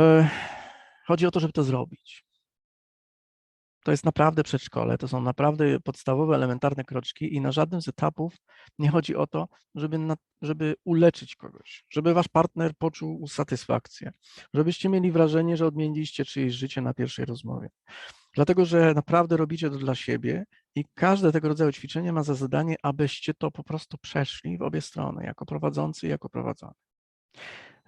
E, chodzi o to, żeby to zrobić. To jest naprawdę przedszkole, to są naprawdę podstawowe, elementarne kroczki i na żadnym z etapów nie chodzi o to, żeby, na, żeby uleczyć kogoś, żeby wasz partner poczuł satysfakcję, żebyście mieli wrażenie, że odmieniliście czyjeś życie na pierwszej rozmowie. Dlatego, że naprawdę robicie to dla siebie i każde tego rodzaju ćwiczenie ma za zadanie, abyście to po prostu przeszli w obie strony, jako prowadzący i jako prowadzony.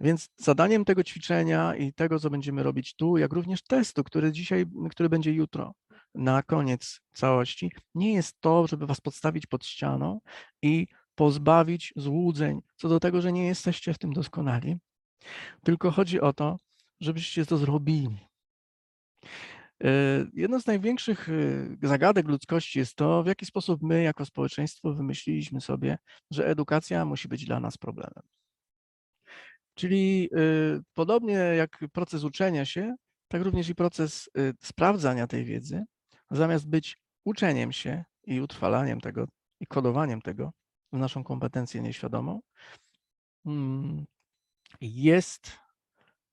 Więc zadaniem tego ćwiczenia i tego, co będziemy robić tu, jak również testu, który dzisiaj, który będzie jutro, na koniec całości, nie jest to, żeby was podstawić pod ścianą i pozbawić złudzeń co do tego, że nie jesteście w tym doskonali, tylko chodzi o to, żebyście to zrobili. E, Jedną z największych e, zagadek ludzkości jest to, w jaki sposób my jako społeczeństwo wymyśliliśmy sobie, że edukacja musi być dla nas problemem. Czyli y, podobnie jak proces uczenia się, tak również i proces y, sprawdzania tej wiedzy, zamiast być uczeniem się i utrwalaniem tego i kodowaniem tego w naszą kompetencję nieświadomą, mm, jest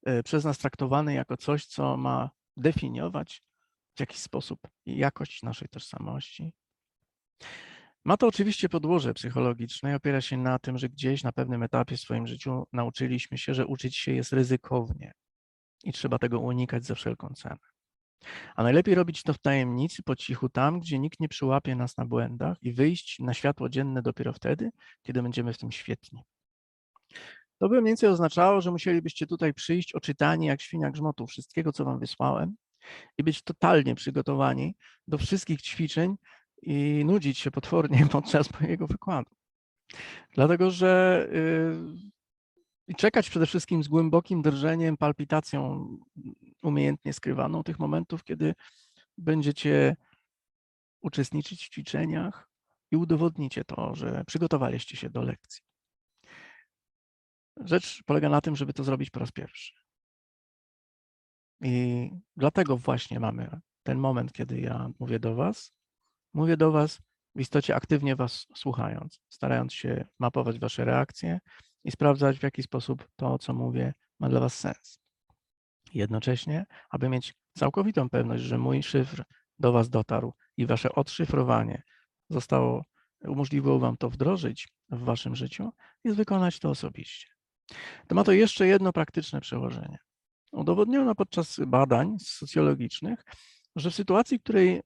y, przez nas traktowany jako coś, co ma definiować w jakiś sposób jakość naszej tożsamości. Ma to oczywiście podłoże psychologiczne i opiera się na tym, że gdzieś na pewnym etapie w swoim życiu nauczyliśmy się, że uczyć się jest ryzykownie i trzeba tego unikać za wszelką cenę. A najlepiej robić to w tajemnicy, po cichu, tam, gdzie nikt nie przyłapie nas na błędach i wyjść na światło dzienne dopiero wtedy, kiedy będziemy w tym świetni. To by mniej więcej oznaczało, że musielibyście tutaj przyjść oczytani jak świnia grzmotu wszystkiego, co wam wysłałem i być totalnie przygotowani do wszystkich ćwiczeń, i nudzić się potwornie podczas mojego wykładu. Dlatego, że y, i czekać przede wszystkim z głębokim drżeniem, palpitacją umiejętnie skrywaną tych momentów, kiedy będziecie uczestniczyć w ćwiczeniach i udowodnicie to, że przygotowaliście się do lekcji. Rzecz polega na tym, żeby to zrobić po raz pierwszy. I dlatego właśnie mamy ten moment, kiedy ja mówię do Was, Mówię do Was w istocie aktywnie Was słuchając, starając się mapować Wasze reakcje i sprawdzać, w jaki sposób to, co mówię, ma dla Was sens. Jednocześnie, aby mieć całkowitą pewność, że mój szyfr do Was dotarł i Wasze odszyfrowanie zostało, umożliwiło Wam to wdrożyć w Waszym życiu, jest wykonać to osobiście. To ma to jeszcze jedno praktyczne przełożenie. Udowodniono podczas badań socjologicznych, że w sytuacji, w której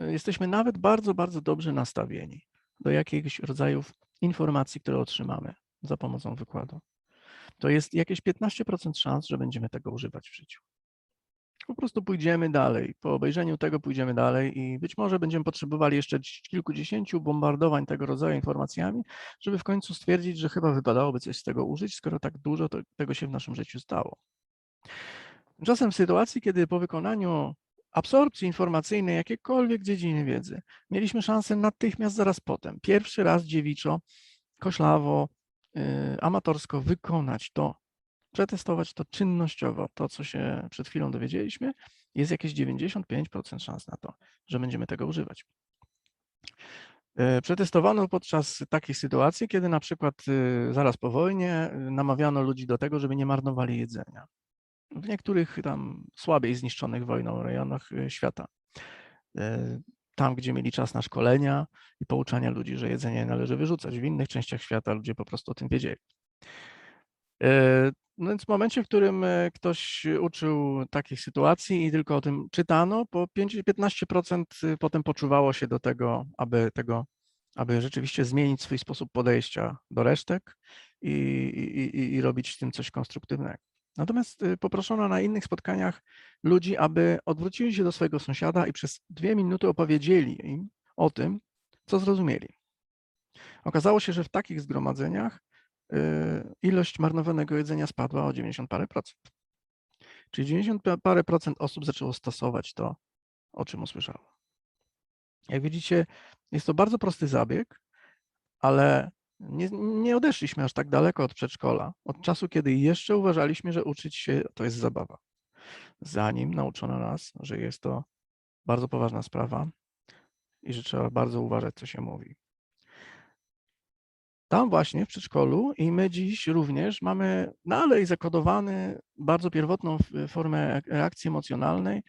jesteśmy nawet bardzo, bardzo dobrze nastawieni do jakiegoś rodzajów informacji, które otrzymamy za pomocą wykładu. To jest jakieś 15% szans, że będziemy tego używać w życiu. Po prostu pójdziemy dalej. Po obejrzeniu tego pójdziemy dalej i być może będziemy potrzebowali jeszcze kilkudziesięciu bombardowań tego rodzaju informacjami, żeby w końcu stwierdzić, że chyba wypadałoby coś z tego użyć, skoro tak dużo tego się w naszym życiu stało. Tymczasem w sytuacji, kiedy po wykonaniu absorpcji informacyjnej jakiejkolwiek dziedziny wiedzy. Mieliśmy szansę natychmiast zaraz potem, pierwszy raz dziewiczo, koślawo, yy, amatorsko wykonać to, przetestować to czynnościowo, to co się przed chwilą dowiedzieliśmy, jest jakieś 95% szans na to, że będziemy tego używać. Yy, przetestowano podczas takiej sytuacji, kiedy na przykład yy, zaraz po wojnie yy, namawiano ludzi do tego, żeby nie marnowali jedzenia w niektórych tam słabiej zniszczonych wojną rejonach e, świata. E, tam, gdzie mieli czas na szkolenia i pouczania ludzi, że jedzenie należy wyrzucać. W innych częściach świata ludzie po prostu o tym wiedzieli. E, no więc w momencie, w którym ktoś uczył takich sytuacji i tylko o tym czytano, po 15% potem poczuwało się do tego, aby tego, aby rzeczywiście zmienić swój sposób podejścia do resztek i, i, i robić z tym coś konstruktywnego. Natomiast y, poproszono na innych spotkaniach ludzi, aby odwrócili się do swojego sąsiada i przez dwie minuty opowiedzieli im o tym, co zrozumieli. Okazało się, że w takich zgromadzeniach y, ilość marnowanego jedzenia spadła o 90 parę procent. Czyli 90 parę procent osób zaczęło stosować to, o czym usłyszało. Jak widzicie, jest to bardzo prosty zabieg, ale nie, nie odeszliśmy aż tak daleko od przedszkola, od czasu, kiedy jeszcze uważaliśmy, że uczyć się to jest zabawa. Zanim nauczono nas, że jest to bardzo poważna sprawa i że trzeba bardzo uważać, co się mówi. tam właśnie w przedszkolu i my dziś również mamy dalej zakodowany bardzo pierwotną formę reakcji emocjonalnej,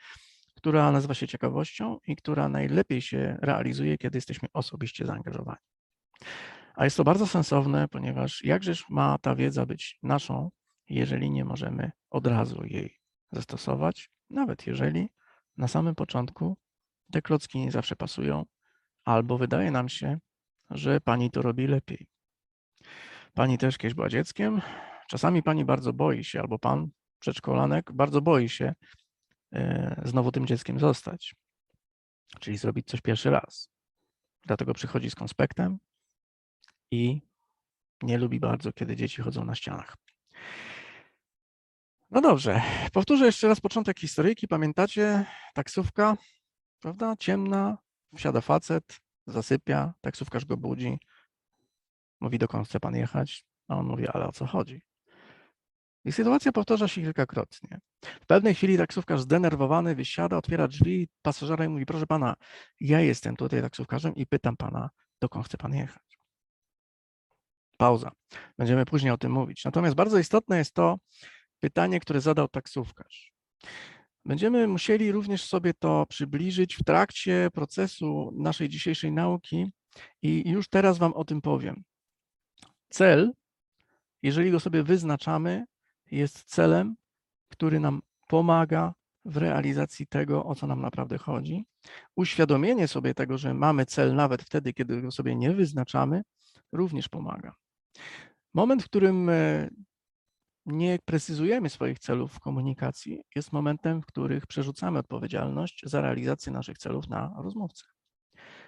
która nazywa się ciekawością i która najlepiej się realizuje, kiedy jesteśmy osobiście zaangażowani. A jest to bardzo sensowne, ponieważ jakżeż ma ta wiedza być naszą, jeżeli nie możemy od razu jej zastosować, nawet jeżeli na samym początku te klocki nie zawsze pasują, albo wydaje nam się, że pani to robi lepiej. Pani też kiedyś była dzieckiem. Czasami pani bardzo boi się, albo pan, przedszkolanek, bardzo boi się e, znowu tym dzieckiem zostać, czyli zrobić coś pierwszy raz. Dlatego przychodzi z konspektem i nie lubi bardzo, kiedy dzieci chodzą na ścianach. No dobrze, powtórzę jeszcze raz początek historyjki. Pamiętacie? Taksówka, prawda? Ciemna, wsiada facet, zasypia, taksówkarz go budzi, mówi, dokąd chce pan jechać? A on mówi, ale o co chodzi? I sytuacja powtarza się kilkakrotnie. W pewnej chwili taksówkarz zdenerwowany wysiada, otwiera drzwi pasażera i mówi, proszę pana, ja jestem tutaj taksówkarzem i pytam pana, dokąd chce pan jechać? Pauza. Będziemy później o tym mówić. Natomiast bardzo istotne jest to pytanie, które zadał taksówkarz. Będziemy musieli również sobie to przybliżyć w trakcie procesu naszej dzisiejszej nauki i już teraz Wam o tym powiem. Cel, jeżeli go sobie wyznaczamy, jest celem, który nam pomaga w realizacji tego, o co nam naprawdę chodzi. Uświadomienie sobie tego, że mamy cel nawet wtedy, kiedy go sobie nie wyznaczamy, również pomaga. Moment, w którym e, nie precyzujemy swoich celów w komunikacji, jest momentem, w których przerzucamy odpowiedzialność za realizację naszych celów na rozmówcę.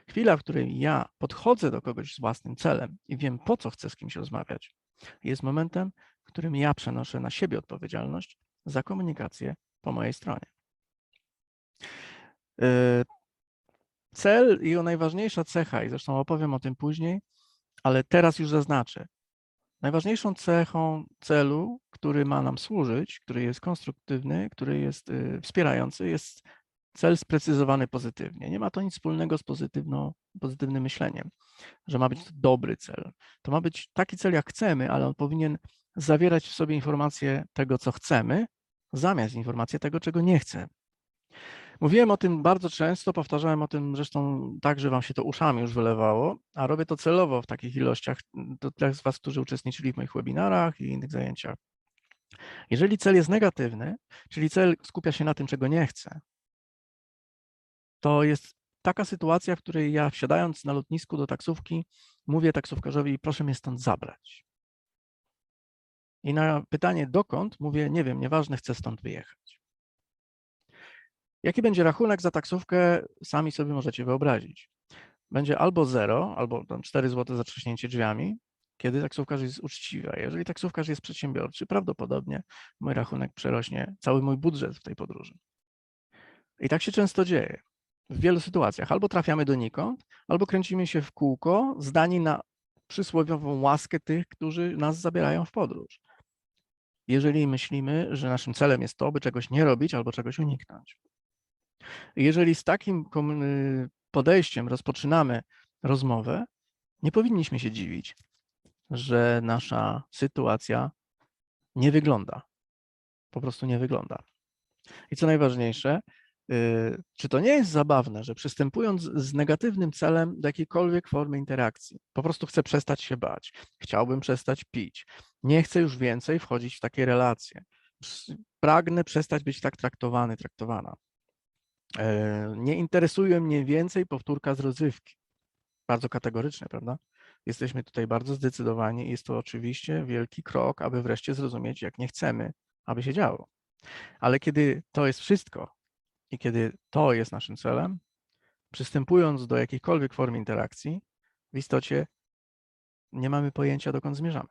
Chwila, w której ja podchodzę do kogoś z własnym celem i wiem, po co chcę z kimś rozmawiać, jest momentem, w którym ja przenoszę na siebie odpowiedzialność za komunikację po mojej stronie. Yy, Cel i jego najważniejsza cecha, i zresztą opowiem o tym później, ale teraz już zaznaczę. Najważniejszą cechą celu, który ma nam służyć, który jest konstruktywny, który jest y, wspierający, jest cel sprecyzowany pozytywnie. Nie ma to nic wspólnego z pozytywną, pozytywnym myśleniem, że ma być to dobry cel. To ma być taki cel, jak chcemy, ale on powinien zawierać w sobie informacje tego, co chcemy, zamiast informacje tego, czego nie chcemy. Mówiłem o tym bardzo często, powtarzałem o tym zresztą tak, że Wam się to uszami już wylewało, a robię to celowo w takich ilościach do tych z Was, którzy uczestniczyli w moich webinarach i innych zajęciach. Jeżeli cel jest negatywny, czyli cel skupia się na tym, czego nie chcę, to jest taka sytuacja, w której ja wsiadając na lotnisku do taksówki, mówię taksówkarzowi, proszę mnie stąd zabrać. I na pytanie dokąd, mówię, nie wiem, nieważne, chcę stąd wyjechać. Jaki będzie rachunek za taksówkę, sami sobie możecie wyobrazić. Będzie albo 0, albo tam 4 zł za trzaśnięcie drzwiami, kiedy taksówkarz jest uczciwy. A jeżeli taksówkarz jest przedsiębiorczy, prawdopodobnie mój rachunek przerośnie cały mój budżet w tej podróży. I tak się często dzieje. W wielu sytuacjach albo trafiamy donikąd, albo kręcimy się w kółko, zdani na przysłowiową łaskę tych, którzy nas zabierają w podróż. Jeżeli myślimy, że naszym celem jest to, by czegoś nie robić albo czegoś uniknąć. Jeżeli z takim y, podejściem rozpoczynamy rozmowę, nie powinniśmy się dziwić, że nasza sytuacja nie wygląda. Po prostu nie wygląda. I co najważniejsze, y, czy to nie jest zabawne, że przystępując z negatywnym celem do jakiejkolwiek formy interakcji, po prostu chcę przestać się bać, chciałbym przestać pić, nie chcę już więcej wchodzić w takie relacje, pragnę przestać być tak traktowany, traktowana. E, Nie interesuje mnie więcej powtórka z rozrywki. Bardzo kategoryczne, prawda? Jesteśmy tutaj bardzo zdecydowani i jest to oczywiście wielki krok, aby wreszcie zrozumieć, jak nie chcemy, aby się działo. Ale kiedy to jest wszystko i kiedy to jest naszym celem, przystępując do jakiejkolwiek formy interakcji, w istocie nie mamy pojęcia, dokąd zmierzamy.